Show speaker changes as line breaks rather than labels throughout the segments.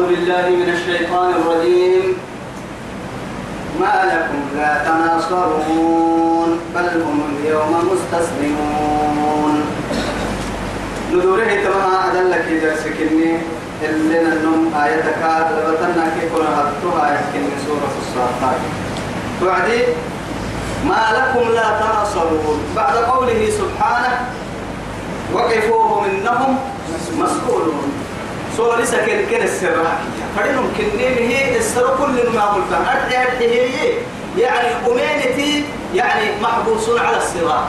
أعوذ بالله من الشيطان الرجيم. ما لكم لا تناصرون بل هم اليوم مستسلمون. ندوره تمها أدلك إذا سكني اللي ننم آيتك لبتنا كي كنا هبتها يحكي سورة الصافات. وعدي ما لكم لا تناصرون. بعد قوله سبحانه وقفوهم إنهم مسؤولون. سورة لسه كن كن السر فإنهم كنين هي السر كل ما قلت أرجع هي يعني أمينتي يعني محبوسون على الصراط.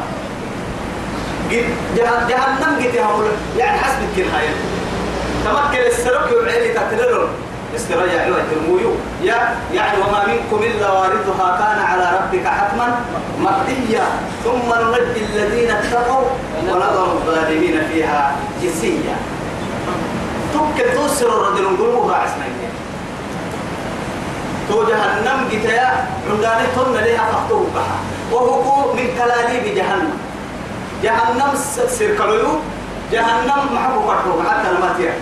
جهنم قد يعني حسب كل هاي. تمكن السرق يبعيني تكررون استرجع له المويو. يا يعني وما منكم إلا واردها. كان على ربك حتما مقضيا ثم ننجي الذين اتقوا ونظر الظالمين فيها جسيا تمكن توسر الرجل نقول راعسنا تو جهنم قتيا عندنا تن لها فختوه بها وهو من كلاليب جهنم. جهنم سير كلو جهنم محبو فتوه حتى لما تيا.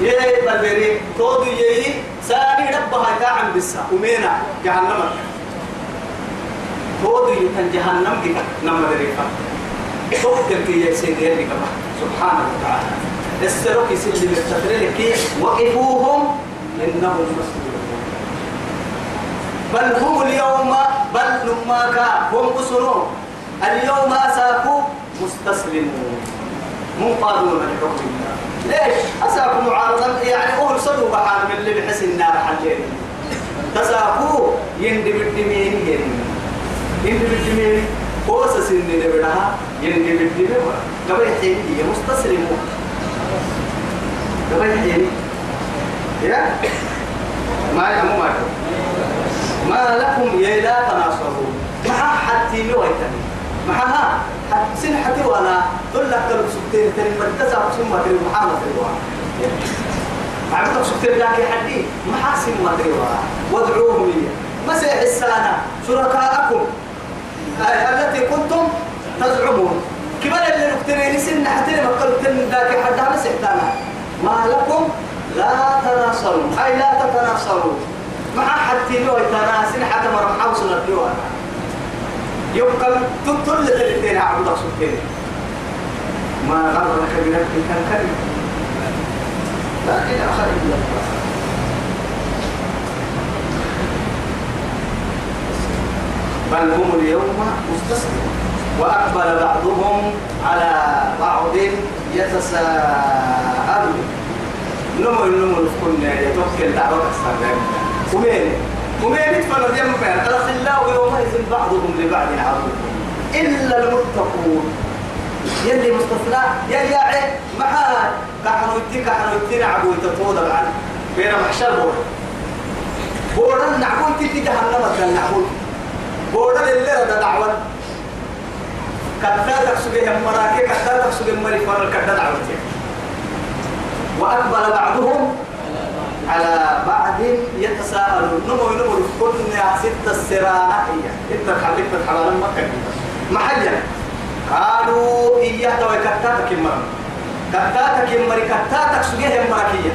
يي بلبري تودو يي ساني ربها كاعم بسا. ومينا جهنم. تودو يكن جهنم كي نما دريفا توكل في يسير لك سبحانه وتعالى. السرق يسلم التفريل وقفوهم إنهم مسؤولون بل هم اليوم بل نماك هم أسرون اليوم أساكوا مستسلمون منقادون لحكم الله ليش؟ أساكوا معارضا يعني أول صدوا بحال من اللي بحس النار حجين تساكوا يندي بالدمين يندي بالدمين قوس سن نبرها يندي بالدمين قبل حيني مستسلمون قبل حيني يا ما يهمو ما ما لكم يا لا تناصرون مع حتى لويتني معها سن حتى وأنا تقول لك تلو سبتين تاني مرتزع ثم تري محمد الواحد عمتك سبتين لك حدي. ما حاسين ما تري وادعوهم لي. مسيح السنة شركاءكم. التي كنتم تزعمون. كما اللي نكترين سن حتى ما قلت ذاك حد مسيح ما لكم؟ لا تناصرون أي لا تتناصرون مع حتى لو يتناسل حتى مرة حوصل الدواء يبقى تطل تلتين عبد سبحانه ما غرك بربك الكريم لا إله إلا الله. بل هم اليوم مستسلمون. وأقبل بعضهم على بعض يتساءلون. نمو نمو كنا يتوكل دعوة السلام ومين ومين يتفرد يم بين الأخلاء يومئذ بعضهم لبعض عدو إلا المتقون. يلي مستثنى يلي عي معاه كحنو يتي كحنو يتي نعبو يتطود العن بين محشر بور بورا نعبو تيجي جهنم الدل نعبو بورا اللي رد دعوة كتاتك سبيه مراكي كتاتك سبيه مري فرر كتات دعوتي وأقبل بعضهم على بعض يتساءلون. نمو نمو كنا ستة السرانة هي إنت خليك تتحلال مكة محجة قالوا إياه توي كتاتك المرة كتاتك المرة كتاتك سجيه المركية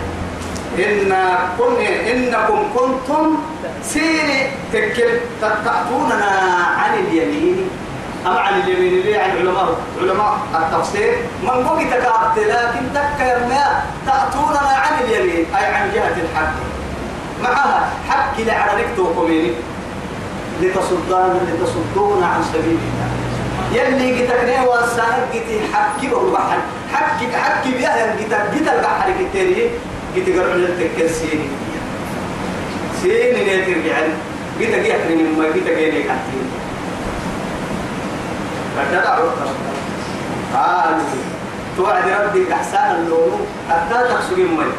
إن كن إنكم كنتم سيري تكل تأتوننا عن اليمين. أم عن اليمين اللي عن علماء علماء التفسير. من قوي تكابت لكن تكر ما تأتوننا عن اليمين أي عن جهة الحق. معها حق لعرنك توقميني لتصدون لتصدون عن سبيل الله يلي قتكني وانسانك قتي حكي بروحا حكي حكي بيها قتك. قتل البحر كتيري قتي قرع للتكر سيني. سيني نيتر يعني قتك يحرني ما قتك يلي كتير فدعوا قالوا توعد ربك إحسان اللون حتى تقصد المي.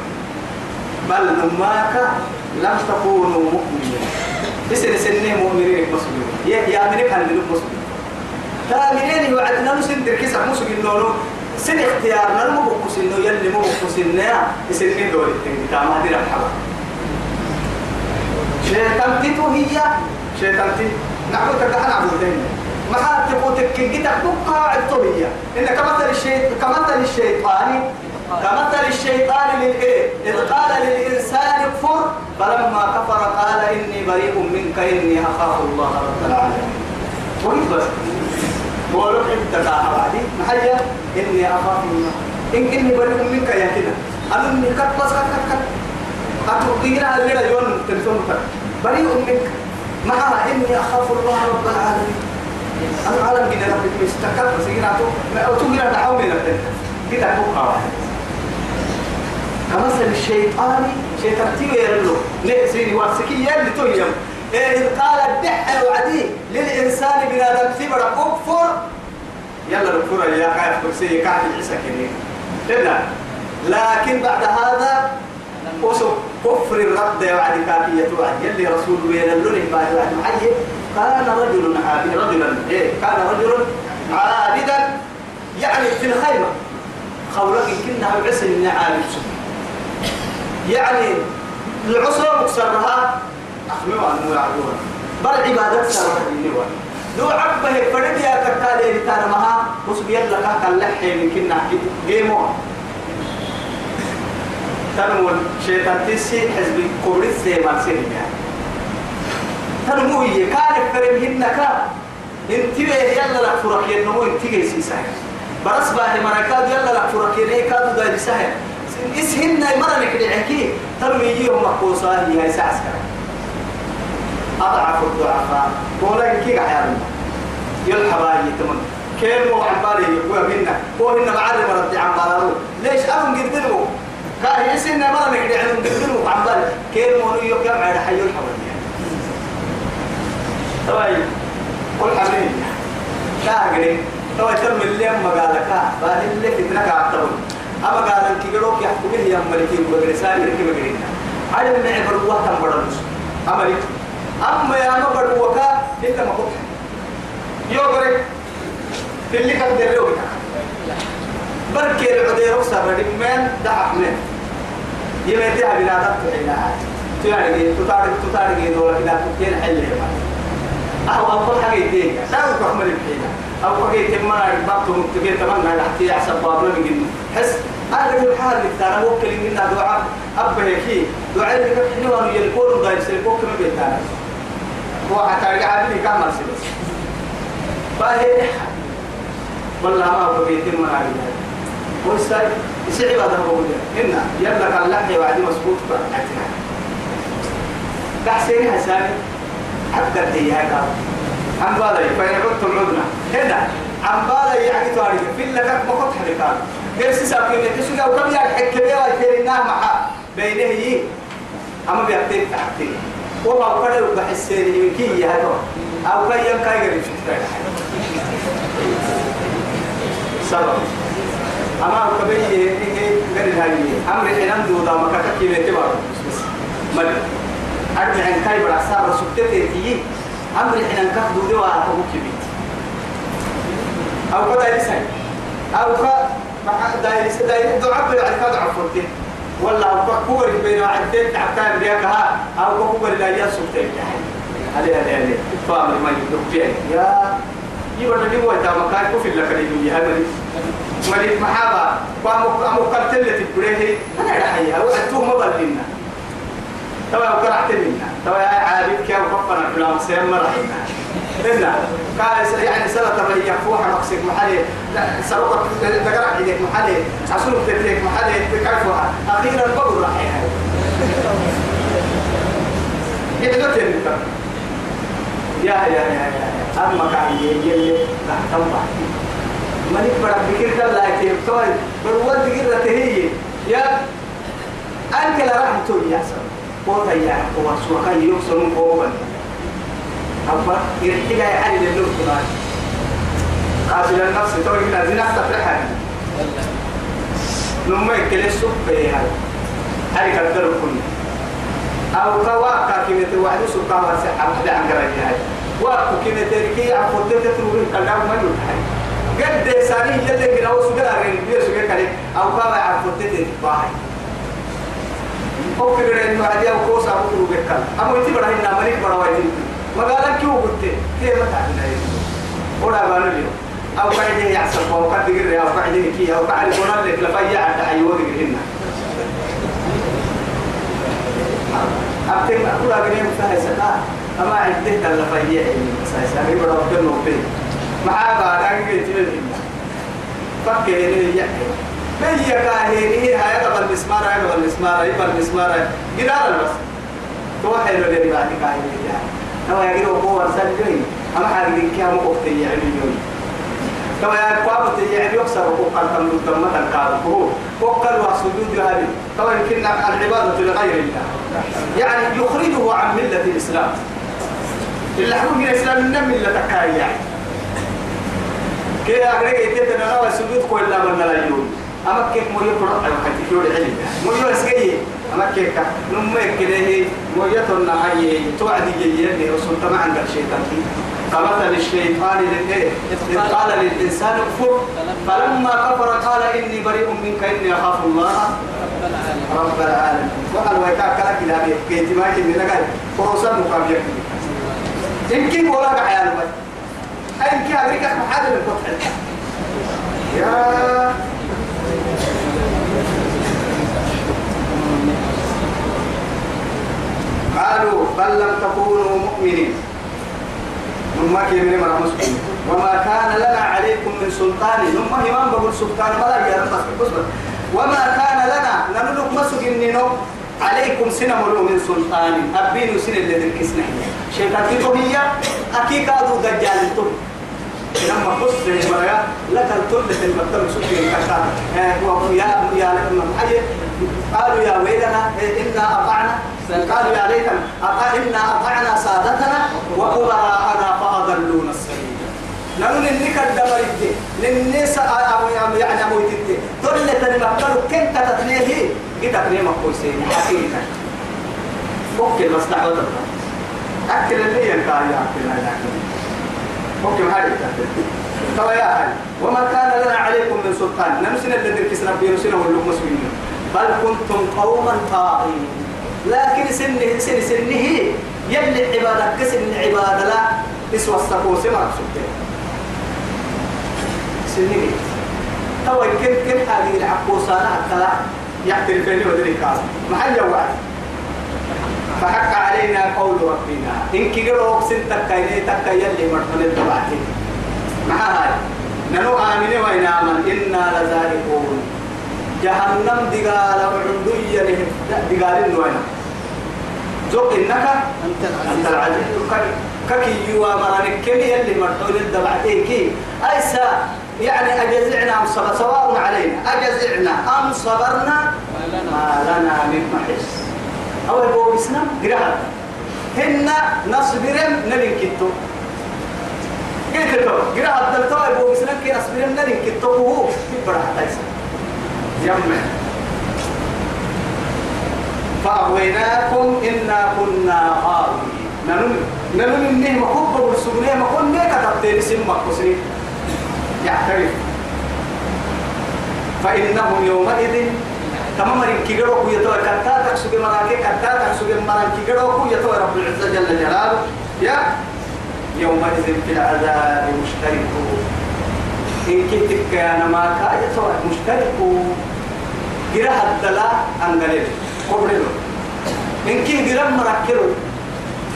بل نماك لم تكونوا مؤمنين. بسن سنة مؤمنين مسلمين يا منك هل منك مسلمين تامرين وعدنا نسن تركيس مسلمين نونو سن اختيارنا المو بقص انه يلي بقص انه يسنين دول التنكتا ما دي رحبا شيطان تيتو هي. شيطان تيتو نعبد تكحن عبودين ما تقول تكين كده بقى الطبيعة. إن كمثل الشيء كمثل الشيطان كمثل الشيطان للإيه؟ إذ قال للإنسان اكفر. فلما كفر قال إني بريء منك إني أخاف الله رب العالمين. وقلت بس. بقولك أنت تعالى بعدي محيا إني أخاف الله. إن إني بريء منك يا كده. أنا إني كت بس كت كت كت. أتوقينا الليلة يوم تلفون بريء منك. معها إني أخاف الله رب العالمين. أنا عالم كده ربك مستكبر سيجينا تو ما أتوقينا دعوني لك كده توقع واحد كمثل الشيطان شيطان تيو يرلو نحسيني واسكي يلي تويم إذ قال الدح وعدي للإنسان بنادم ثبر أكفر يلا نكفر يا كيف كرسي كعب العسى كده لكن بعد هذا وسو كفر الرد وعد كافية وعد يلي رسول وين اللون بعد وعد معي كان رجل عابد رجلا إيه كان رجل عابدا يعني في الخيمة. خولك كنا بعسل من عابد يعني العسرة مكسرها. أخموا عنه يعبدون بل عبادة سارة النوى دو عقبه فرد يا تكالي لتانا مها وسبي يلا كان لحي من كنا جيمو تنمو شيطان تسي حزب قبرت سيما سيني يعني تنمو هي كان فرم هنكا انتبه يلا لك فرق ينمو انتبه سيسايا برس باهي مركاد يلا لك فرق ينكاد داي بسايا اسهن مرة نكدي عكي تنمو يجيهم مقوصا هي هاي سعسكرا أضعف الضعفاء. ولا يكيك حيانا يلحب هاي تمام كيف مو عبالي يقوى منا هو هنا معرم ربي عبالارو ليش أهم قدروا؟ كان يسنا مرة نقدر عن قدروا عبالي كيف يوك يوم على حي يلحب طيب قل حبيبي كاغري تو تم اللي أما قالك بعد اللي فتنك عطول أما قال إنك يروك يحكم به يا ملكي وغرسان يركب غرينا على النعبر وقت بدرس أمريك أما يا ما بدوكا أنت ما كنت يوغرك اللي كان دلوك بركي العدي رخصة ردي من دعك من. يمتها بلا دكت إلى تيارجي تطارق تطارق دولة كده تكين حل أو أو حاجة يديك لا تحمل الحين أو حاجة تمنا الباب تمتبين تمنا لحتى يحسب بابنا من جنة. حس أنا رجل حال مثلا وكل منا دعاء. أبه هيك دعاء اللي كان حلو أنه يلقون ضايف سيكون كم بيتنا هو حتى عادي كم سيبس فهي والله ما هو بيتم من عليه ويستاي يسعي بعد هو هنا يلا كان لحي وعدي مسبوط فرحتنا كحسيني حساني حتى هي هذا عم بالي فإن عدتم عدنا. هنا عم بالي يعني تاريخ. في لك ما كنت حركان غير سيساقي من تسوق أو كم يعني حكي بيها يفيرنا مع بينه هي. أما بيحتاج تحتي وما قدر بحسيني من كي هذا أو كي ينكاي غير شفتها سبب. أما كبي إيه غير هاي. أمر حنان دودا ما كتكي بيتبار مل أرجع عن كاي بلا سار سكتة تي أمر حنان كف دودا وأتوه كبيت أو كذا يسأل أو كذا داير داير دعاء يعني كذا عفرتين ولا أو كوكور بين عدين تعبتان بياكها أو كوكور لا يسكتة هذه هذه هذه فاهم ما يدرك يا. يبغى نجيب وقت ما كان كوفي لك اللي. هذا مريض محابة وأمو أمو قتلة تبريه أنا رحيها وأنتم ما بلنا توا وقرعت منا توا عابد كيف وقفنا كلام سيم مرحنا إنا قال يعني سنة ترى يفوح مقصد محلي. لا سرقت تقرع عليك محلي. عسول تدريك محلي. بكيفها أخيرا بقول رحيها يدلت يا يا يا يا أما كان يجي تحت ملك بڑا فكر كلا لكن توي برواد فكر تهي يا أنك لا راح تقول يا قوة يا قوة سوى كان يكسرون قوة أفا يرتجع يعني للنور كمان قاتل النفس توي كنا زنا تفرحها نما يكل السوق بيها هذه كدر كل أو كوا كاكيمة واحد سوق كوا سحب هذا عن قرية هاي وأكو كيمة تركي عفوتة تروي كلام ما يلحق قد ساري يلي كنا وسجل أرين بير سجل كله أو كوا عفوتة تباهي أو كبر إنه عادي أو كوس أبو تروي كلا أما إنتي بڑا هنا ملك بڑا وايد ما قال كيو قلت كيف ما تعرفين ولا قالوا اليوم أو قاعدين يحسب أو قد يقرأ أو قاعدين كي أو قاعد يقول لك لفيا عند حيوان يقرأنا أبتك أقول أقرأ مثلا سكا أما عدته لفيا سايسا غير ربنا نوبي مع بعد أقرأ تلين فكيني يحكي بيا كاهيني هاي قبل مسمار هاي قبل مسمار هاي قبل مسمار هاي. جدار بس تو حلو اللي بعد كاهيني يعني نو يقولوا هو سجلين أما حاجة كيا مو وقتي يعني يوم كما يقوم يعني يكسر وقال كم تم تنقال هو وقال وسجود هذه. طبعا يمكن العبادة لغير الله. يعني يخرجه عن ملة الإسلام. اللي حكم الإسلام من ملة كاي يعني. كي أغرق نوى سجود كل من لا يوم أما كيف مو يقرأ أو كتير يقول علم مو يسقي أما كيف نمك كده مو يتنا هاي توعد يجي رسول تما عند الشيطان كمثل الشيطان للإيه إذ قال للإنسان اكفر فلما كفر قال إني بريء منك إني أخاف الله رب العالمين وقال ويكاك لك إلى بيت كيتي ما يجي من قال كي قولا قحيان بي أي إن كي أغريك محادر الفتح يا قالوا بل لم تكونوا مؤمنين. نما من مرة مسلم. وما كان لنا عليكم من سلطان. نما إمام بقول سلطان ما لا يا وما كان لنا. نملك النينو عليكم سنة ملو من سلطان. أبين سنة اللي ذكسنا شيطان فيكم هي أكيد دجال تم لما قص المرأة لك الطل في المكتب سكين كذا يا يا قالوا يا ويلنا إنا أطعنا. قالوا يا ليتنا إنا أطعنا سادتنا وكبراءنا فأضلونا السبيل. نقول إنك الدمر الدين للناس يعني أبو الدين دولة المقبل كم تتنيه قد تتنيه مقوسين حقيقة. أوكي بس دعوة أكل اللي ينكار يا أكل أوكي هذه طبعا يا أهل وما كان لنا عليكم من سلطان. نمسنا الذي كسنا بيرسنا ولو مسلمين. بل كنتم قوما طاغين. لكن سنه سن سنه يلي عبادة كسن العبادة لا اسوى السقوس ما سبته سنه تو كم كم هذه العقوسانة حتى يعترف لي ودري كاس. محل جوال فحق علينا قول ربنا. إن كيرو أقسم تكاين تكاين يلي مرحبا الدبعتي مع هاي. ننو آمن وإن آمن. إنا لذائقون. جهنم دقال وعندية دقال النوين. زوق إنك أنت العزيز. ككي يوا مرانك كم يلي مرحبا الدبعتي كي؟ أيسا يعني أجزعنا أم صبر؟ سواء علينا. أجزعنا. أم صبرنا ما لنا من محس. أول بو إسلام قراءة هن نصبر نلين كتو. قلت له قراءة دلتوا بو إسلام كي نصبر نلين كتو. هو برا تايسا يمع فأغويناكم إنا كنا غاوين. ننم ننم إنه محبة والسبنية ما كنا كتبتين اسم مقصرين يعترف. فإنهم يومئذ تمام رين كيغرو كو يتو كتا تكسو مراكي كتا تكسو مران كيغرو كو يتو رب العزة جل جلاله. يا. يومئذ في العذاب مشتركون. إن كنتك أنا ما كا يتو مشتركون جرا الدلا أنجلل قبرلو إن كي جرا مركلو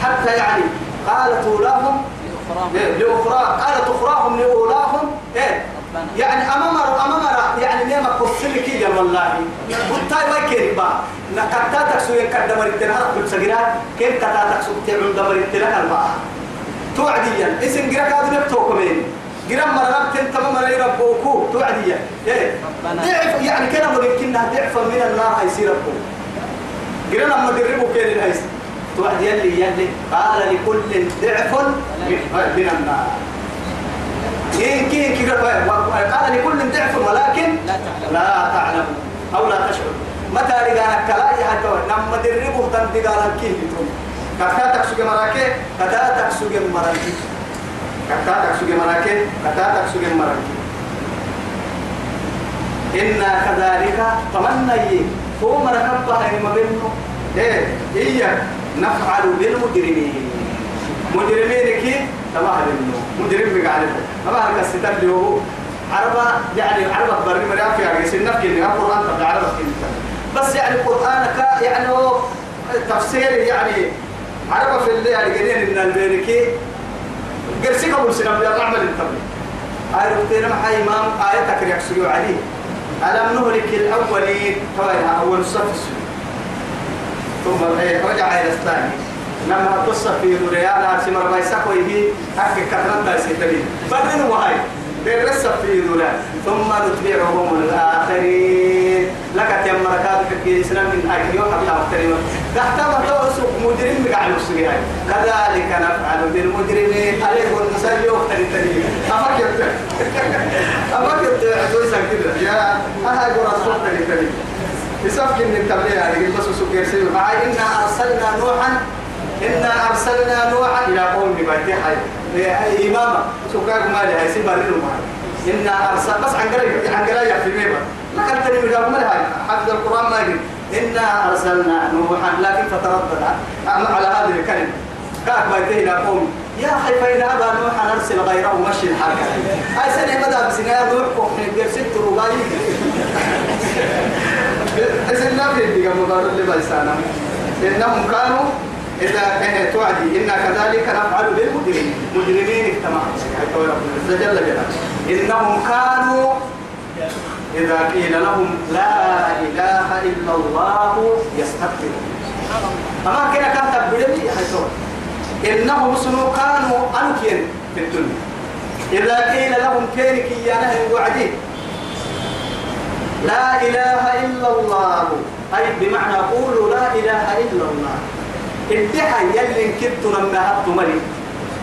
حتى يعني قالت أولاهم لأخرى قالت أخراهم لأولاهم. إيه. يعني أمام أمام يعني نعم قصني كي والله بطاي ما كيف با. نكتا تكسو يكاد دمر التنهار كل سجرات كيف كتا تكسو تعمل دمر التنهار الباء توعديا. اسم جرا كادو نبتوكمين. جرا مرة تن تمام مرة يربوكو توعديا إيه. ضعف يعني كنا ممكننا ضعف من النار هيصير ربو جرا لما دربوا كين الهيس توعد يلي يلي قال لكل ضعف من النار. كين كين كين قال لكل ضعف ولكن لا تعلم. أو لا تشعر. متى رجعنا كلا يحتوى نما دربه تنتقال كين بتوم كتا تكسوك مراكي كتا تكسوك مراكي كتا تكسوك مراكي كتا تكسوك مراكي إنا كذلك تمنى هو مركبها ما بينه إيه إيه نفعل بالمجرمين. مجرمين كي؟ تمام إنه مدرب بقى ما هذا الستان اللي هو. عربة يعني عربة بري مريم في عقل سنة كلمة القرآن تبع عربة كلمة بس يعني القرآن كا يعني هو تفسير يعني عربة في اللي يعني قليل من البركة قرسي قبل سنة بيا نعمل التبليغ عرفتنا مع إمام آية تكريك سيو عليه ألم نهلك الأولين؟ طبعا أول الصف السنة ثم رجع إلى الثاني. لما قصة في ريال عرسي مربع سكوي هي حق كثرة دايسي تبين وهاي بيرسل في ذولا. ثم نتبعهم الآخرين. لك تيم مركات في الإسلام من يوم حتى أخترين تحت ما توسق مجرم بقى نفسه كذلك نفعل بالمجرمين عليه النساء يوم تريد أما كنت أما كنت أدوي سكتة يا أها قرص وقت تريد يسافك من التبليغ يعني بس سكير سيد مع إنا أرسلنا نوحا. إنا أرسلنا نوحا إلى قوم ببيت حي. إماما سكاك ما لها يسيب الرلو إنا أرسل بس عن قريب عن قريب في ميبا ما كانت تنمي لهم لها حفظ القرآن ما يقول إنا أرسلنا نوحا لكن فتردد. على هذه الكلمة. كاك بيته إلى قوم يا أخي فإن أبى نوحا نرسل غيره مشي الحركة. هاي سنة مدى بسنة نوح وحن يقول ست رباعي. إذن لا بيدي مقارن لبلسانا إنهم كانوا إذا كانت توعدي إنا كذلك نفعل بالمجرمين مجرمين اجتمعوا. جل جلاله إنهم كانوا إذا قيل لهم لا إله إلا الله يستكبرون. أما كنا كان تبدلني حيثون إنهم سنو كانوا أنكين في الدنيا. إذا قيل لهم كينك يا نهي وعدي. لا إله إلا الله. أي بمعنى قولوا لا إله إلا الله. ادعى يلي كنت لما هبت ملي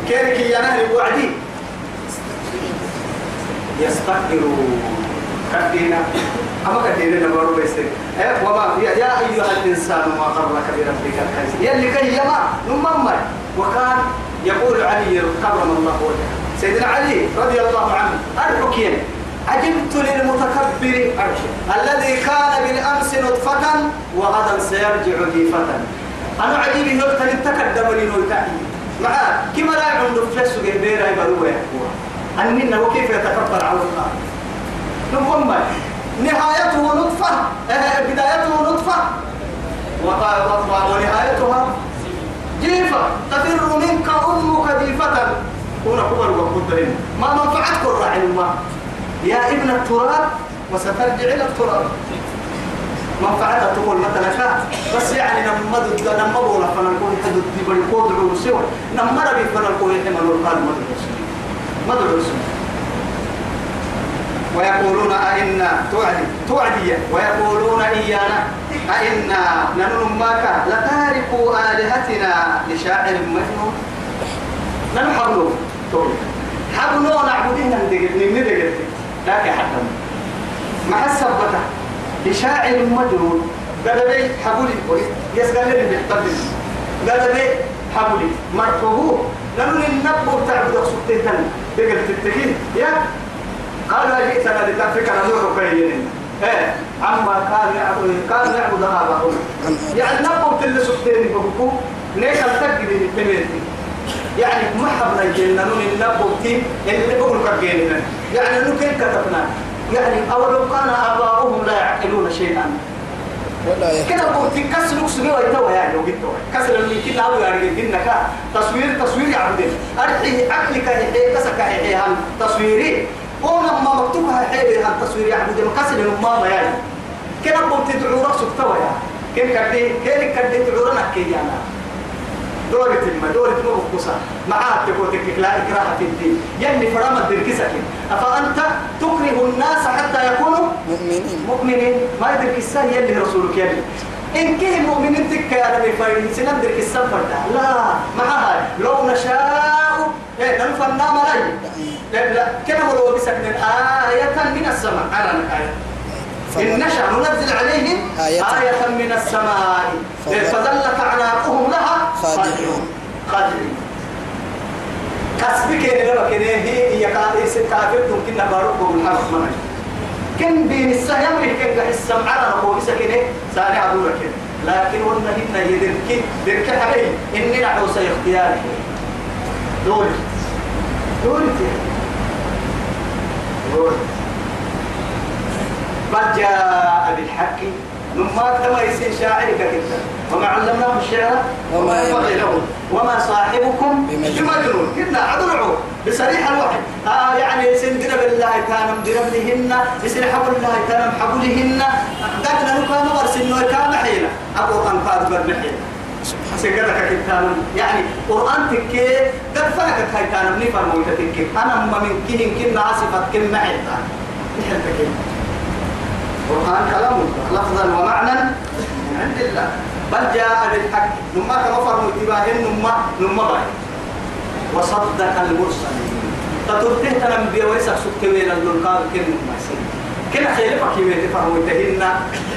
كينك يا نهي وعدي يستكبرون كدينا. أما كدينا نمر بيسك إيه وما يا, أيها الإنسان ما غرك بربك الكريم يلي كي يما نمم وكان يقول علي كرم الله وجهه سيدنا علي رضي الله عنه أرحكين عجبت للمتكبر الذي كان بالأمس نطفة وغدا سيرجع جيفة أنا عجيبي نقطة للتكدم لي نوتاني معاه كما لا يعمل فلسه بيرا يبلوه يحكوها أننا وكيف يتكبر على الله؟ نقوم نهايته نطفة. بدايته نطفة. ونهايتها جيفة. تفر منك أمك جيفة. هنا كبر وقلت ما منفعتك الراعي الماء يا ابن التراب وسترجع إلى التراب. منفعتها تقول مثلا بس يعني نمد نمبولا فنقول حدد تبري كود عروسيون نمر بي فنقول حمل القلب مدرس ويقولون أئنا توعدي توعدي. ويقولون إيانا أئنا ننن ماك لتاركوا آلهتنا لشاعر مجنون. نحن حبلو. حبلو نعبدين ندقل لكن حتى ما حسبته لشاعر مجنون. قال لي حبولي. يسقال لي بالقدر قال لي حبولي. مرحوه لأنه النبو تعبد سبتين دقل تتكين يا. قالوا جئتنا لتفكر نور بيننا إيه. عما كان يعبد كان يعبد آباؤنا يعني نبو تل سبتين بكو ليش ألتقي بالتميتي يعني ما حبنا الجنة نون النبو تي اللي بقول كجنة يعني نو كيف كتبنا. يعني أولو كان آباؤهم لا يعقلون شيئا. كده قلت كسر نقصني ويتوى يعني وقلت كسر اللي كنا أول يعني قلنا كا تصوير تصوير يعبد أرحي عقلك يحيي كسك يحيي هم. تصويري. وأنا ما مكتوبها حيل عن تصوير يعبد المكسر الماما يعني. كنا قلت تدعو رأسك توا يعني. كيف كدي كيف كدي تدعو كي يعني؟ دورة ما دورة ما بقصة. معاه تقول تك لا إكراه في الدين. يعني فرما الدركسة أفأنت تكره الناس حتى يكونوا
مؤمنين.
مؤمنين؟ ما يدرك السان يلي رسولك يلي إن كه مؤمنين تك يا نبي فاين سنم درك السان فردا. لا معها لو نشاء إيه نفنا ملاي لا لا. كنا ولو بسكن آية من السماء. على آية إن نشأ ننزل عليهم
آية.
آية من السماء.
فظل-
فظلت أعناقهم لها.
خاضعين.
خاضعين كسبك لما كده هي هي كافر كافر ممكن نبارك بالحق منك كن بين السهم كن قح السمع على نقول سكنه سارع عدورك لكن ولنا هنا يدرك درك عليه إني نحوس اختياري دول. قلت بل جاء بالحق نما كما يصير شاعرك كده وما علمناه الشعر وما ينبغي له. وما صاحبكم بمجنون. كنا عدلعوا بصريح الوحي. آه يعني سندنا بالله كان مدربلهن يصير حبل الله كان حبلهن قدنا نكا نور سنو كان حينا أبو كان قاد بالنحيل سكتك كتان يعني قرآن تكي هاي كان. مني فرموت تكي. أنا ما من كهن كنا عاصفة كنا حيتا نحن القرآن كلام لفظا ومعنى عند الله. بل جاء بالحق. نما كما فرموا اتباهن نما نما باي وصدق المرسلين. تترته تنبيه ويسك سكتوين اللقاء كن نما كنا بيت فرموا تهنا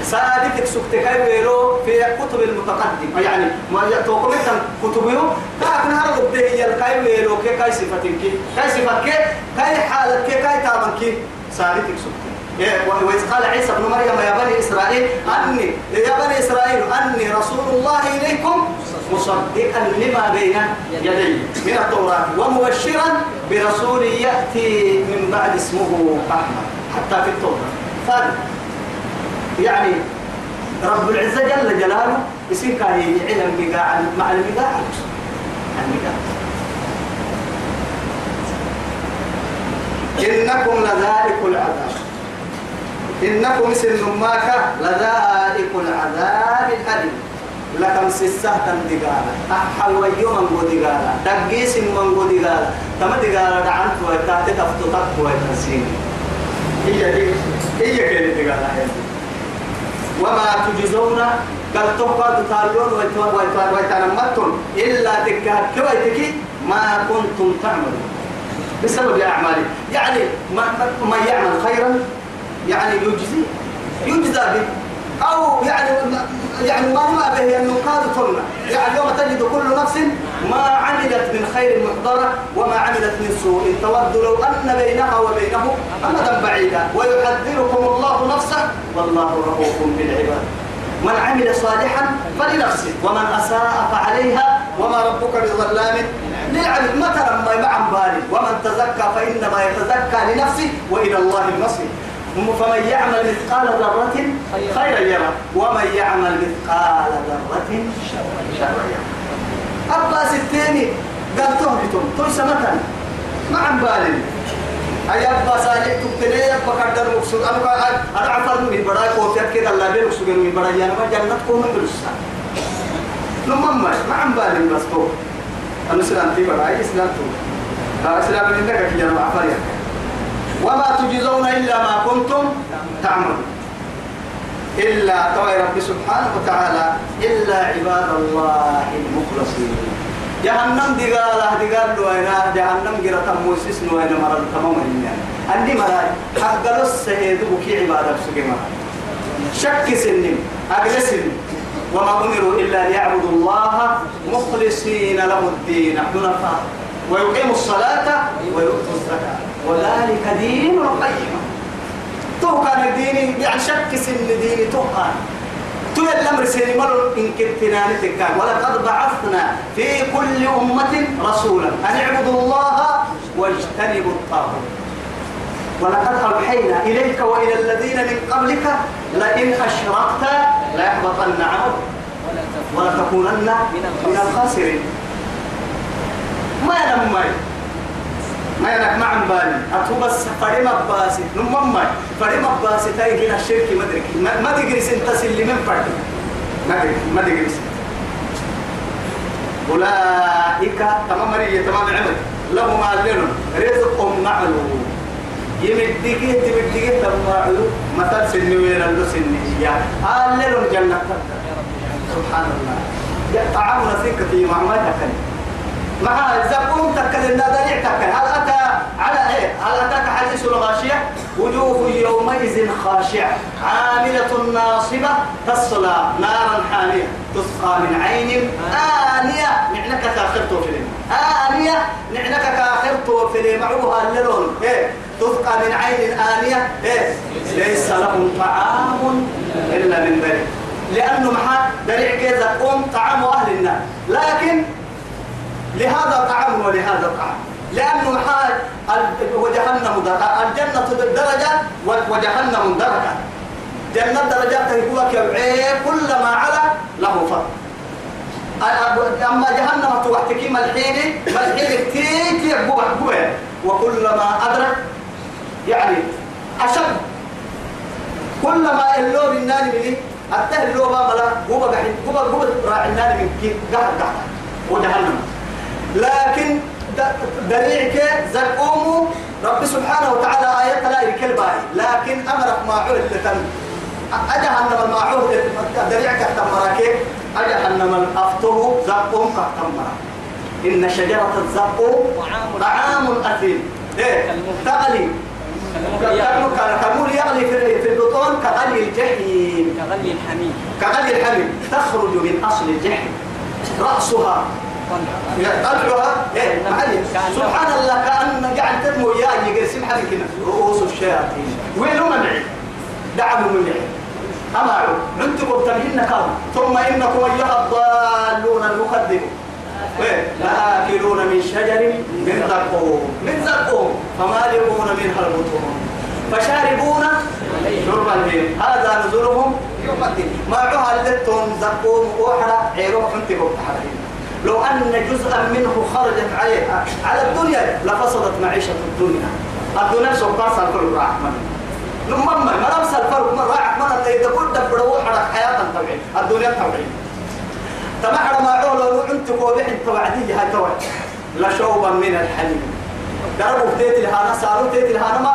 سادتك سكتك ويرو في كتب المتقدم يعني ما يتوقع كتبه. كأكنا هذا الدهي يلقاي ويرو كي كاي صفتك؟ كاي صفتك؟ كاي حالك؟ كاي تامنك سادتك سكتك وإذ قال عيسى ابن مريم يا بني إسرائيل أني يا بني إسرائيل أني رسول الله إليكم مصدقا لما بين يدي من التوراة ومبشرا برسول يأتي من بعد اسمه أحمد حتى في التوراة. ثالث يعني رب العزة جل جلاله يصير كان علم بقاع مع المقاع المقاع إنكم لذائق العذاب. إنكم سن ماك لذائق العذاب الأليم. لكم سسه تندقالا أحل ويوم من قدقالا دقيس من قدقالا تما دقالا دعنت ويتاتي تفتتك ويتنسين هي هي هي كيف دقالا وما تجزون. قال تقعد تالون ويتنمتم إلا تكاد كويتك ما كنتم تعملون. بسبب أعمالي. يعني من يعمل خيرا يعني يجزي يجزى به. أو يعني يعني ما ما به أنه قال ثم. يعني يوم تجد كل نفس ما عملت من خير محضرة وما عملت من سوء. تود لو أن بينها وبينه أمدا بعيدا. ويحذركم الله نفسه والله رؤوف بالعباد. من عمل صالحا فلنفسه. ومن أساء فعليها وما ربك بظلام. للعبد مثلا ما مع بالي ومن تزكى فإنما يتزكى لنفسه وإلى الله المصير. فمن يعمل مثقال ذرة خيرا يرى ومن يعمل مثقال ذرة شرا يرى أبا ستيني قال تهبطون. تويس مثلا ما عم بالي. أي أبا صالح تبتلي أبا قدر مقصود أنا أنا عفر من براي كوفيات كده. الله بين مقصود من براي. أنا ما جنة كوم بلسا نمم ما عم بالي بس تو. أنا سلام في براي. إسلام تو. إسلام من عندك كي أنا عفر يعني وما تجزون إلا ما كنتم تعملون. إلا توي رب سبحانه وتعالى إلا عباد الله المخلصين. جهنم دقالة دقال وينا جهنم قرة موسس وينا مرد تمام يعني عندي مراي حق لس بكي عبادة سجما شك سنين أجل سنين وما أمروا إلا ليعبدوا الله مخلصين له الدين. حنفاء ويقيموا الصلاة ويؤتوا الزكاة. وذلك دين القيمة تو كان الدين يعني شك سن دين تو كان تو الأمر سن مر إن كنتنا نتكان ولقد بعثنا في كل أمة رسولا أن اعبدوا الله واجتنبوا الطاغوت. ولقد أوحينا إليك وإلى الذين من قبلك لئن أشركت ليحبطن عملك ولتكونن من الخاسرين. ما ينمي ما ينك مع بالي أتو بس فريم أباسي. نمم ما فريم أباسي تاي هنا الشرك ما أدري ما تجري سنت سلي من فرد ما أدري ما تجري أولئك تمام مرية تمام عمل لهم عليهم رزق معلوم يمدك تمدك تمام مثل سني وين اللو سني. يا عليهم جنة. سبحان الله. طعام نسيك في معمدك مع زقوم تكل النادر تكل هل أتى على إيه؟ هل أتاك حديث الغاشية؟ وجوه يومئذ خاشعة. عاملة ناصبة تصلى نارا حامية. تسقى من عين آنية. نعنك في آنية. نعنك كاخرتو في معوها اللون. إيه؟ تسقى من عين آنية. إيه؟ ليس لهم طعام إلا من ذلك لأنه محا دريع كذا. قوم طعام أهل النار. لكن لهذا طعام ولهذا طعام لأنه حال وجهنم درجة الجنة درجة وجهنم درجة. جنة درجات هو كوعي كلما على له فضل أما جهنم توحتكي ملحين ملحين كتير كتير وكلما أدرك يعني أشد. كلما اللو بالنار مني حتى اللو ما ملا هو بقحين هو هو راعي النار من كي قهر قهر. وجهنم. لكن دريعك زقوم رب سبحانه وتعالى آيات لا يكل باي. لكن أمرك ما عول لتن. أجهنم المعوه دريعك تمراك أجهنم الأفطه زقوم كتمرا إن شجرة الزقوم طعام أثيم. إيه؟ تغلي كمول يغلي في البطون كغلي الجحيم.
كغلي الحميم.
كغلي الحميم. تخرج من أصل الجحيم. رأسها إيه سبحان الله كأن قاعد تدمو يا يقسم حد كده رؤوس الشياطين. وين هم معي دعموا من معي أمعوا أنتم مبتلهن كام ثم إنكم أيها الضالون المكذبون لآكلون من شجر من زقوم من زقوم فمالئون منها البطون. فشاربون شرب الهيم هذا نزلهم يوم الدين. ما عها لتون زقوم وحرا عيرو انتبه تحرين لو أن جزءا منه خرجت عليها على الدنيا لفسدت معيشة الدنيا. الدنيا سوقا سالكل الرحمن لما ما نفس الفرق ما راح من. اللي يدبر دبر وحرا حياة طبيعية الدنيا طبيعية تمحر ما عولو أنت قوبح أنت وعدي هاي توعد. لشوبا من الحليب دربوا بديت الهانا ساروا بديت الهانا ما؟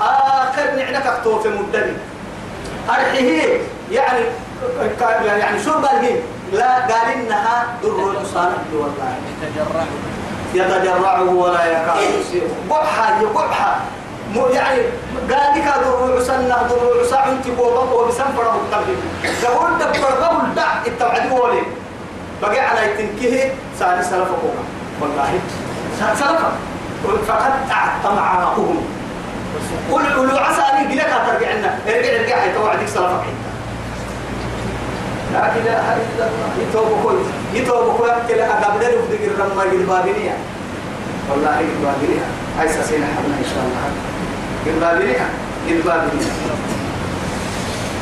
آخر نعنك اكتوف مدني. أرحيه يعني يعني شرب الهيم لا قال إنها در المصانع والله.
يتجرع
يتجرعه ولا يكاد يصيبه قبحة قبحة يعني قال لك در عسنا در عسا أنت قوبا وبسنفره التبديل لو انت برغم الدع التوعد ولي. بقى على تنكيه سالي سلفكم والله. سلفا فقد طمعهم قل قل عسى أن يجي لك ترجع لنا. ارجع ارجع توعدك سلفك. لا اله الا الله يتوب كويس يتوب كويس كلا قبل يفدق الرمى البابينية والله البابينية هاي حبنا ان شاء الله البابينية البابينية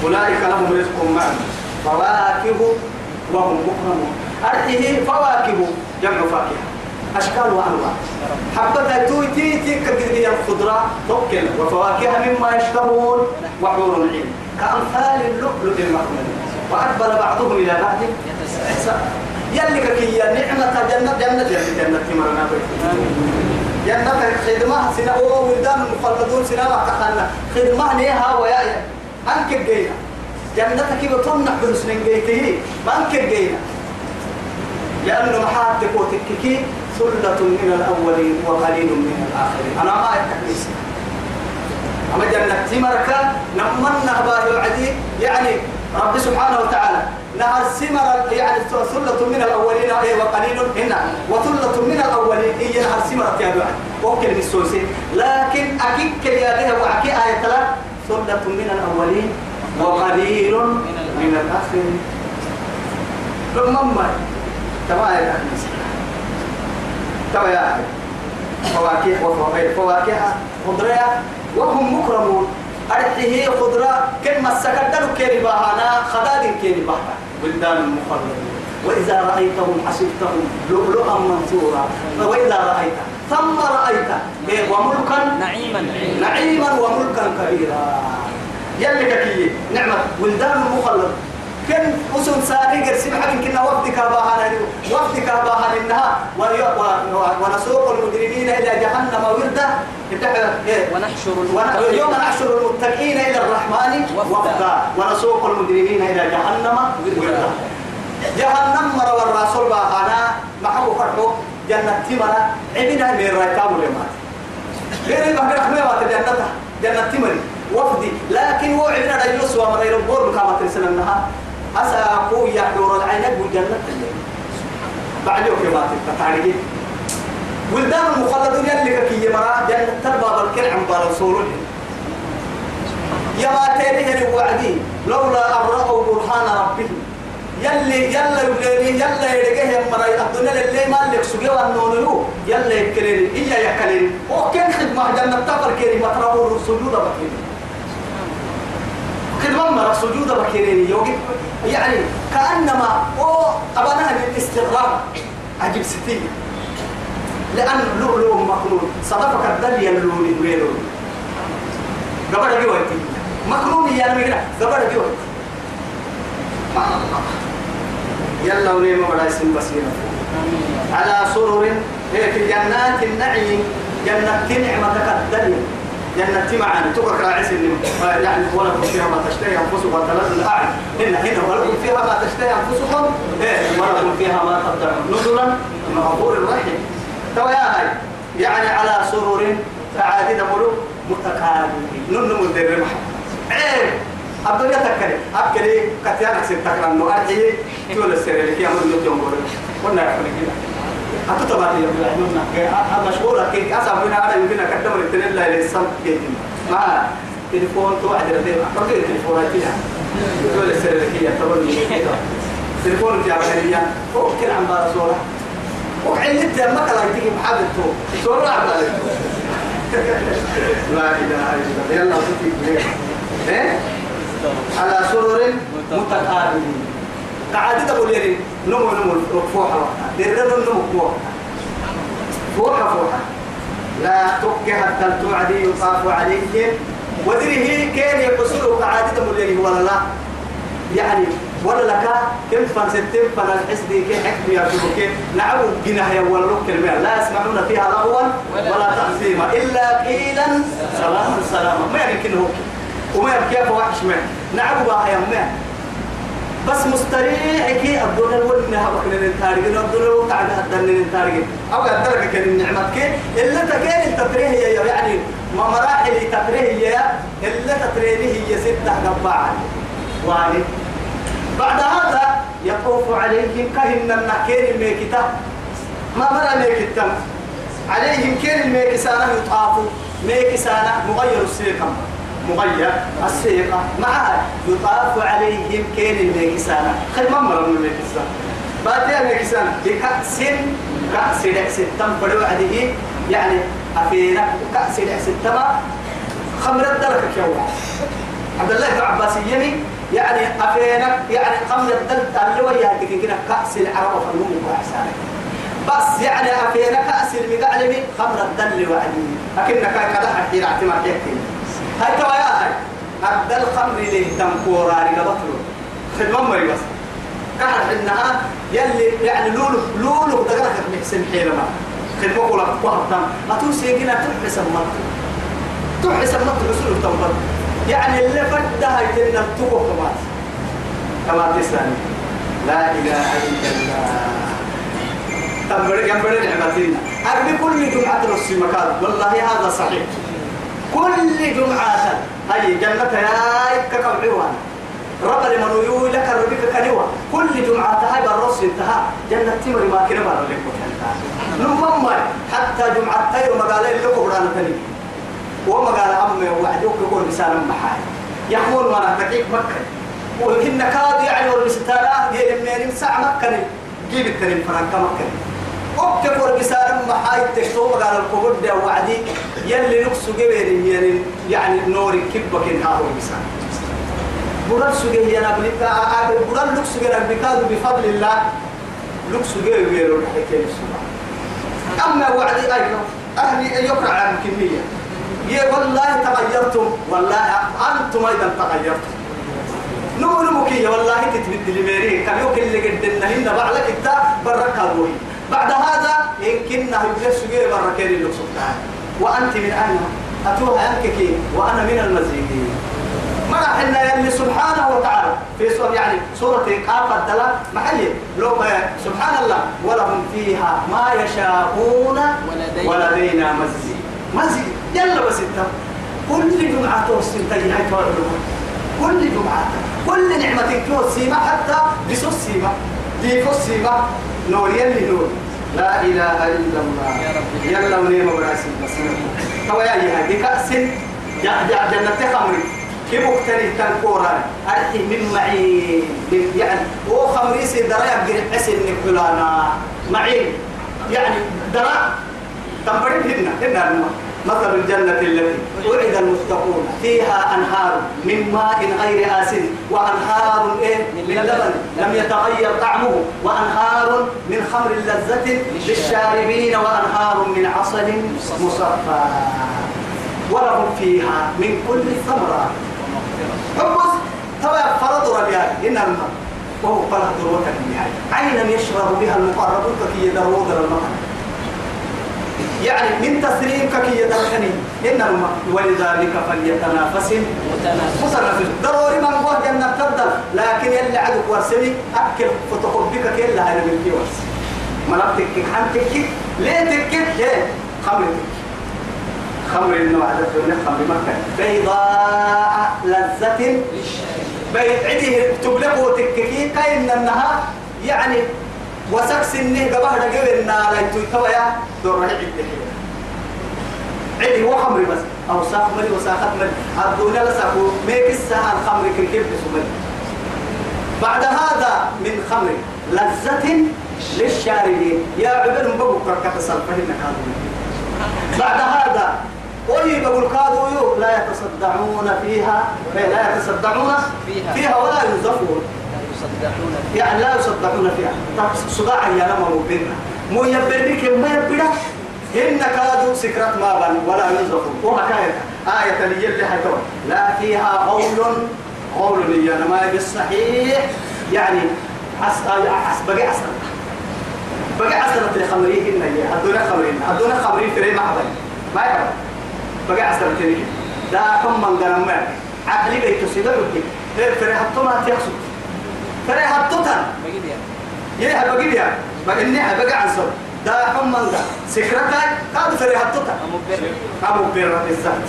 أولئك لهم رزق معلوم فواكه وهم مكرمون أرحيه فواكه جمع فاكهة أشكال وأنواع حبتها توي تي تي كبيرية الخضرة توكل وفواكه مما يشتهون وحور العين كأمثال اللؤلؤ المكنون وأقبل بعضهم إلى بعض. يلي كي نعمة جنة جنة جنة جنة تمرنا جنة خدمة سنة ولدان المخلدون سنة وكحنا خدمة نيها ويا أنك جينا جنتك بطن حدث من جيته ما أنك جينا لأنه محاد تكوتك كي ثلة من الأولين وقليل من الآخرين. أنا ما أتكلم. أما جنة تمرك نمنا باه العدي يعني رب سبحانه وتعالى. نهر سمر يعني ثلة من الأولين أي وقليل هنا. وثلة من الأولين هي نهر سمر يا بعد وكل السوسي لكن أكيد كرياده وأكيد آية ثلة من الأولين وقليل من الآخرين. ثم ما تما يا تما يا فواكه وفواكه فواكه. خضرة وهم مكرمون. أرحيه خضرة كلمة سكدر كيري باهانا خداد كيري باهانا. بلدان المخلدون وإذا رأيتهم حسبتهم لؤلؤا منثورا. وإذا رأيت ثم رأيت إيه وملكا؟
نعيما.
نعيما وملكا كبيرا. يلي كي نعمة. ولدان المخلد كن وسن ساري قرسم حق كنا وقت كاباها وقت كاباها إنها ونسوق المجرمين إلى جهنم وردا.
ونحشر
يوم نحشر المتقين إلى الرحمن وفدا. ونسوق المجرمين إلى جهنم وردا. جهنم مر والرسول باهانا محبو فرحو جنة تمرة عبنا من رايتام ولمات غير البحر رحمة جنة جنة تمري وفدي. لكن هو عندنا رجل سوى من يربور كما ترسل أسا أقو يحضر العين بجنة بعد يوم ما تتعرضي ولدان المخلدون يلي كي مرا جنة تربى بالكل عن بالرسول يا ما تيريه الوعدي لولا أن رأوا برهان ربهم. يلي يلا يبليني يلا يرجعه مرا الدنيا اللي ما لك سجوا النونو يلا يكلين إيا يكلين أو كان خدمة جنة تفر كيري؟ ما تراه سجود بكيري خدمة مرة سجود بكيري يوجد يعني كأنما أو أبناء الاستغراب عجيب ستين لأن لؤلؤ مكنون. صدفك الدل يلوني ويلوني قبل جوتي مكنون يا ميرا قبل جوتي سبحان الله. يلا ونيم ولا اسم بصيرة. على سرر في جنات النعيم. جنة نعمة الدنيا جنة معنا تقرأ راعس يعني ولكم فيها ما تشتهي أنفسكم وتلذ الأعين إن هنا ولكم فيها ما تشتهي أنفسكم إيه ولكم فيها ما تدعون نزلا من غفور رحيم تو هاي يعني على سرر فعادة ملوك متقابلين ننمو الدر عيب الدنيا تكري. أكلي كتيانا سير تكرم. نو أرحي تقول السر اللي كي أمر نتيوم بوري قلنا يا أخواني أنت تبعتي يا بلا نونا مشهورة. كي أصلا بنا أنا يمكن أكتب التنين لا يلسم كي ما تليفون توعد ردي أقرأ تليفون أتينا تقول السر اللي كي أتبرني كده تليفون تيا بنيا فوق كل عم برسوله وعلت ما كلا يتيجي محبته سورة عبالك لا إله إلا الله. يلا تتيجي إيه؟ على سرر متقابلين. قاعدة تقول لي نمو نمو فوحة درر نمو فوحة. فوحة فوحة. لا تك حتى توعدي يطاف عليهم ودره كان يقصر قاعدة تقول لي ولا لا. يعني ولا لك كم فرستم فلا الحسد كي حكم يا شبك نعم جناها ولا لك كلمة. لا يسمعون فيها لغوا ولا تأثيما إلا قيلا سلاما سلاما ما يمكن هو. وما كيف وحش ما نعم بها يا بس مستريح كي الدنيا الول منها بكنا ننتارج الدنيا الول تعالى هدنا ننتارج أو قدرك كان النعمة كي إلا تكين التفريه يعني ما مراحل تفريه إلا تفريه هي ستة قبعة. واني بعد هذا يطوف عليهم كهن النكير الميكتا ما مرة ميكتا عليهم كير الميكسانة يطافوا. ميكسانة مغير السيقة مغير السيقة. معها يطاف عليهم كير الميكسانة خل ما مرة من الميكسانة بعد يا ميكسانة بكأس كأس لعس تم بدو عليه. يعني أفينا كأس لعس تم خمر الدرك كيوا عبد الله بن عباس يمي يعني أفينك يعني قمر الدل اللي ويا كنا كأس العرب فنوم وأحسانك بس يعني أفينك كأس المقعلمي خمر الدل وعدي لكنك كذا حكي اعتماد يحكي هاي توا يا هاي الدل خمر اللي تنكورا لقبطلو في الممري بس. كحر إنها يلي يعني لولو لولو دقلك محسن حيلما خدمة قولك وهب تم أتوسي يجينا تحسن مرتو تحسن مرتو بسلو تنبط يعني اللي فدها يتنا التوبة كمان كما تسلم لا إله إلا الله. تنبري ينبري نعمتين أربي كل جمعة نصي مكان. والله هذا صحيح. كل جمعة هاي جنة يا ككم عوان رب لمن يقول لك ربك كنوا كل جمعة هاي بالرص انتهى. جنة تمر ما كنا بار لك نمم حتى جمعة تير مقالة قبران تني وما قال أمي وعدوك يقول بسالم محاي يحمل ما نحتكيك مكة. وإن كاد يعني والبستالة جيل من ساعة مكة. جيب التنين فرنك مكة. وكيف والبسالم محاي تشتو قال القبر ده وعدي. يلي نقص جبير يعني يعني نوري كبك إنها والبسال برال سجى يا نبي برال لوك سجى نبي بفضل الله. لوك سجى غيره الحكاية أما وعدي أيضا أهلي يقرأ عن كمية. يا والله تغيرتم والله أنتم أيضا تغيرتم. نمو كي والله تتبدل ميري. كم يوك اللي قدنا هنا بعلك إنت برك هذوي بعد هذا يمكن يبلغ سجيه بركين اللي وأنت من أين أتوها أنك وأنا من المزيدين. مرح إن يلي سبحانه وتعالى. في سورة يعني سورة قاف الدلا محيي لو سبحان الله ولهم فيها ما يشاءون ولدينا مزيد. مزيد. يلا بس انت. كل جمعة توصل تجي هاي كل جمعة. كل نعمة توصيما حتى بسوس سيما. ديكو سيما. نور يلي نور لا إله إلا الله. يا يلا ونيم براسي بس هو يا هاي بكأس جنة خمر. كي مقتني تنكورا أرحي من معين يعني هو خمريسي درايا بقري حسن نكولانا معين يعني درا. تنبرد هنا هنا الماء مثل الجنة التي وعد المتقون فيها أنهار من ماء غير آسن وأنهار إيه؟ من لبن. لم يتغير طعمه. وأنهار من خمر لذة للشاربين وأنهار من عسل مصفى. ولهم فيها من كل الثمرات. حبس تبع فرض ربيان إنما وهو فرض الوطن عينا يشرب بها المقربون كي يدرون المكان يعني من تسليم كي يدركني إنما ولذلك فليتنافس متنافس. ضروري من قوة جنة تبدل. لكن يلي عدو ورسلي أكل فتقبك كلا هاي من كي ورس منطق حنتك ليه تكك ليه؟ خمر خمر النوع الدنيا خمر مكة. بيضاء لذة. بيت عده تبلغ وتككي كاين انها يعني وسك سنه قبه رجل النار يتوي يا دور رحيل عدي هو خمر بس. أو ساق ملي وساقت ملي. الدنيا لساقو. ميك الساعة الخمر كيف بسمي بعد هذا من خمر لذة للشاربين. يا عبد مبوك كركة سلفهن بعد هذا وي بقول كادوا لا يتصدعون فيها. لا يتصدعون فيها ولا ينزفون. يعني لا يصدقون فيها. طب صداع يا لما مبينا مو يبرنك ما يبرا هن كادوا سكرت ما بن ولا ينزفون وهكذا آية اللي يلي حيتوا لا فيها قول قول لي أنا ما بالصحيح. يعني عس عس بقي عسل بقي عسل في خمريه هن هي هدونا خمرين. هدونا خمرين في ما حبل ما يحبل بقي عسل في دا حم من قرن عقلي بيتو سيدو في فرحتو ما تيحسو ترى هتوتن يا بقي يا بقني بقى عن صوت دا حم من دا سكرتك قاد ترى هتوتن أمو بيرنا أمو بيرنا بالذات.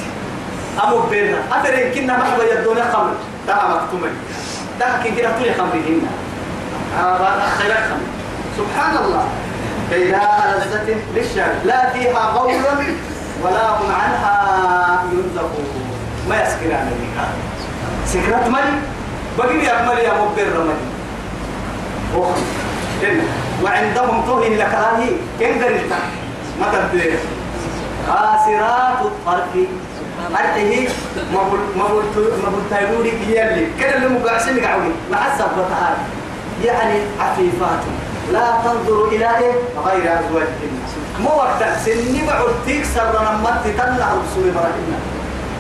أمو بيرنا أترى كنا ما هو يدونا خمر دا مكتومة. دا كده تولي خمر هنا. هذا خير خمر. سبحان الله. بيداء لذة للشارب لا فيها قول ولا هم عنها ينزفون ما يسكران النكاح سكرت ملي بقي ملي يا مبر ملي وعندهم طهن لك هذه كم قريتا ما تبدي قاسرات الطرف. أرته بقول ما بقول تقولي يلي كده اللي مقاسم قاعدين مع السبتها يعني عفيفات. لا تنظر إلى إيه؟ غير أزواجهن مو وقت سني بعد تكسر لما تطلع رسول إبراهيم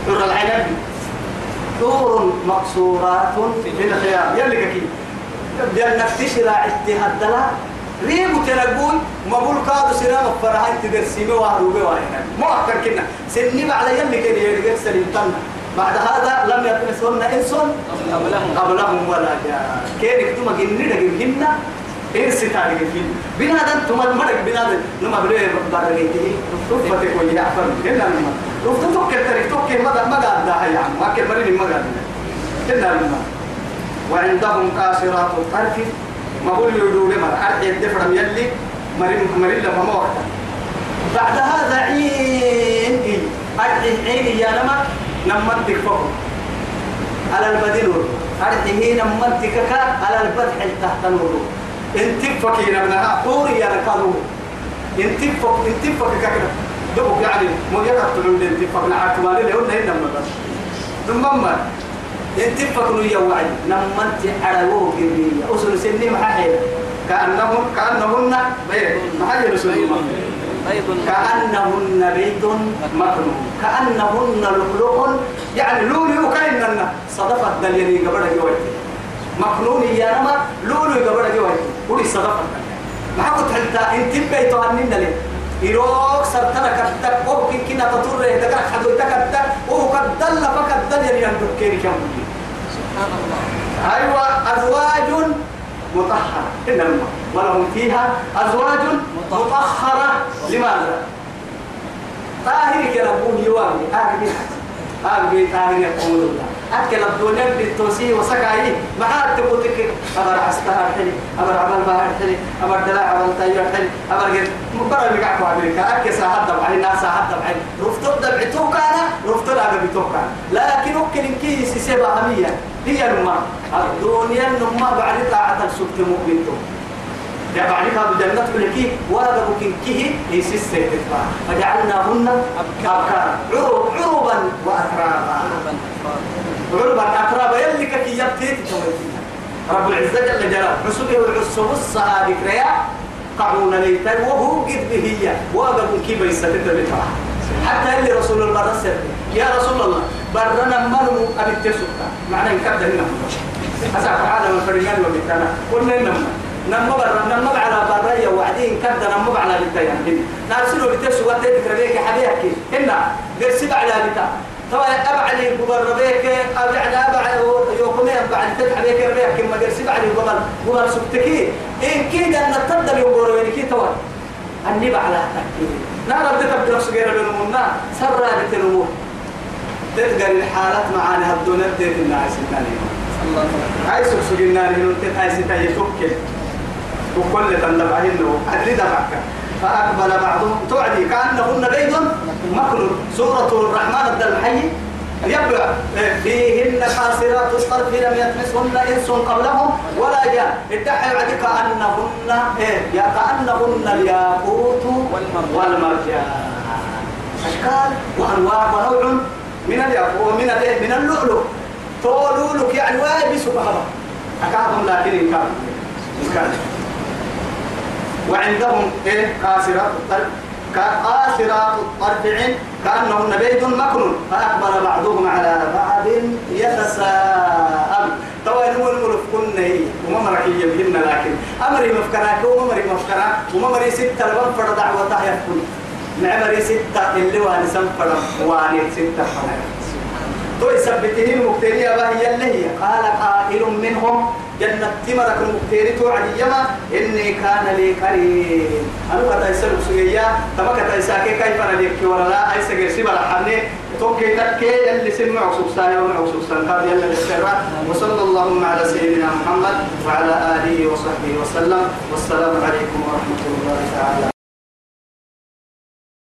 ترى العنب دور مقصورات في الخيام. يلي كي. جنة تشرع اتهدلا ريبو تنقول مبول كادو سلام فرهاي تدرسيمي وهرو بواهنا مو أكثر كنا. سني بعد يلي كده يلي سليم تنا بعد هذا لم يتمسون إنس قبلهم قبلهم ولا جاء. كين اكتما جنني دقيقنا إنس تاني جنن بنادم تما مرق بنادم. نما بلوه بارغيته رفتك أفهم كنا نما. رفتك ترك تك ما ما يا عم ما كنا نما وعندهم قاصرات الطرف ما هو اللي يقولوا لما أرحي الدفر يلي مريم مريم لما ما وقت بعد هذا عين إيه أرحي عين يا نما نمت فوق على البدن أرحي هي نمت كك على الفتح تحت نور انت فكينا ابنها طوري يا نكالو انت فك انت فك كك دبك يعني مو يقتلون انت فك نعك ما لي هنا هنا ما ثم انت فكنوا يا وعي. نمنت عربوه قرية أصل سني محايا كأنهم كأنهن بيت محايا رسول كأنهن بيت مكنون كأنهن لؤلؤ. يعني لولو كأننا. صدفت دليل قبل جواتي مكنون يا نما لولو قبل جواتي ولي صدفت. ما كنت حتى انت بيت عننا ليه؟ يروك سرتنا كتك أو كن كنا تطر يدك حدو تكتك أو كدل فكدل يعني عندك كيري كم سبحان الله. أيوة أزواج مطهرة. إنما ولهم فيها أزواج مطهرة. لماذا؟ طاهر كنبون يوامي أهدي أهدي طاهر يقول الله. أكل الدنيا بالتوسي وسكاي. ما حد تقولك أمر حسكها حلي أمر عمل ما حلي أمر دلع عمل تاير حلي أمر قد مبرر بقى أمريكا أكل ساعات دبعي الناس ساعات دبعي رفتو دبعتوك أنا رفتو لا دبعتوك لكن ممكن كيس سبع همية هي النما الدنيا النما بعد طاعة السبت مؤمنتم يا بعد كاب جنة لك ولا بكين كيه يسس فجعلناهن أبكارا عروبا وأترابا عربا أترابا يلي كي يبتيت رب العزة جل جلاله. حسبه والعصب الصادق ريا قعون ليتا وهو قد به وأبقوا كيف يستفيد حتى اللي رسول الله رسل. يا رسول الله برنا منو أبي التسوكا معنى إن كبدا هنا أسعى تعالى من فريمان وبيتنا قلنا إنما نما برا نما على برا وعدين كبدا نما على بيتنا نارسلوا بتسوكا تذكر بيك حبيبك غير سبع على بيتنا طبعا أبعلي قبر بيك أبعد أبعد يوكمين بعد تدح بيك ربيك كما غير سبع علي قبر قبر سبتكي إن كيدا أن تقدر يقبر وينكي توان النبع على تكتير نار بدك بدك صغيرة بالمنا سرى بتنمو تلقى الحالات معانا هبدون الدين الناس الثاني النار هنا. انت هاي ستا يتوكل وكل تنبعهن أدري دفعك فأقبل بعضهم. توعدي كأنهن بيض مكنون سورة الرحمن الدلحي يبقى فيهن قاصرات الطرف لم يتمسهن إنس قبلهم ولا جاء ادعي بعد كانهن إيه يا كأنهن الياقوت والمرجان. أشكال وأنواع ونوع من الياقوت الايه من اللؤلؤ. تولولك يعني وابس بحضر أكادهم لكن إن كان وعندهم إيه؟ قاصرات الطرف. كقاصرات الطرف عين كأنهن بيت مكنون فأقبل بعضهم على بعض يتساءل. توا نقول نقول كنا وما مرحية بهن لكن أمري مفكراك وما مري مفكراك. وما مري ستة لبن فرد دعوة يكون نعمري ستة اللي وأنا سنفر واني ستة فرد تو يثبته المكترية هي اللي هي. قال قائل منهم جنة تمرك المكتري توعد يما إني كان لي كريم أنا كتا يسأل سويا تما كتا يساكي كيف أنا ليك ولا لا؟ أي سجل سيبا لحني. توكي تكي اللي سمع سبسان ومع سبسان قال يلا للسراء وصلى اللهم على سيدنا محمد وعلى آله وصحبه وسلم. والسلام عليكم ورحمة الله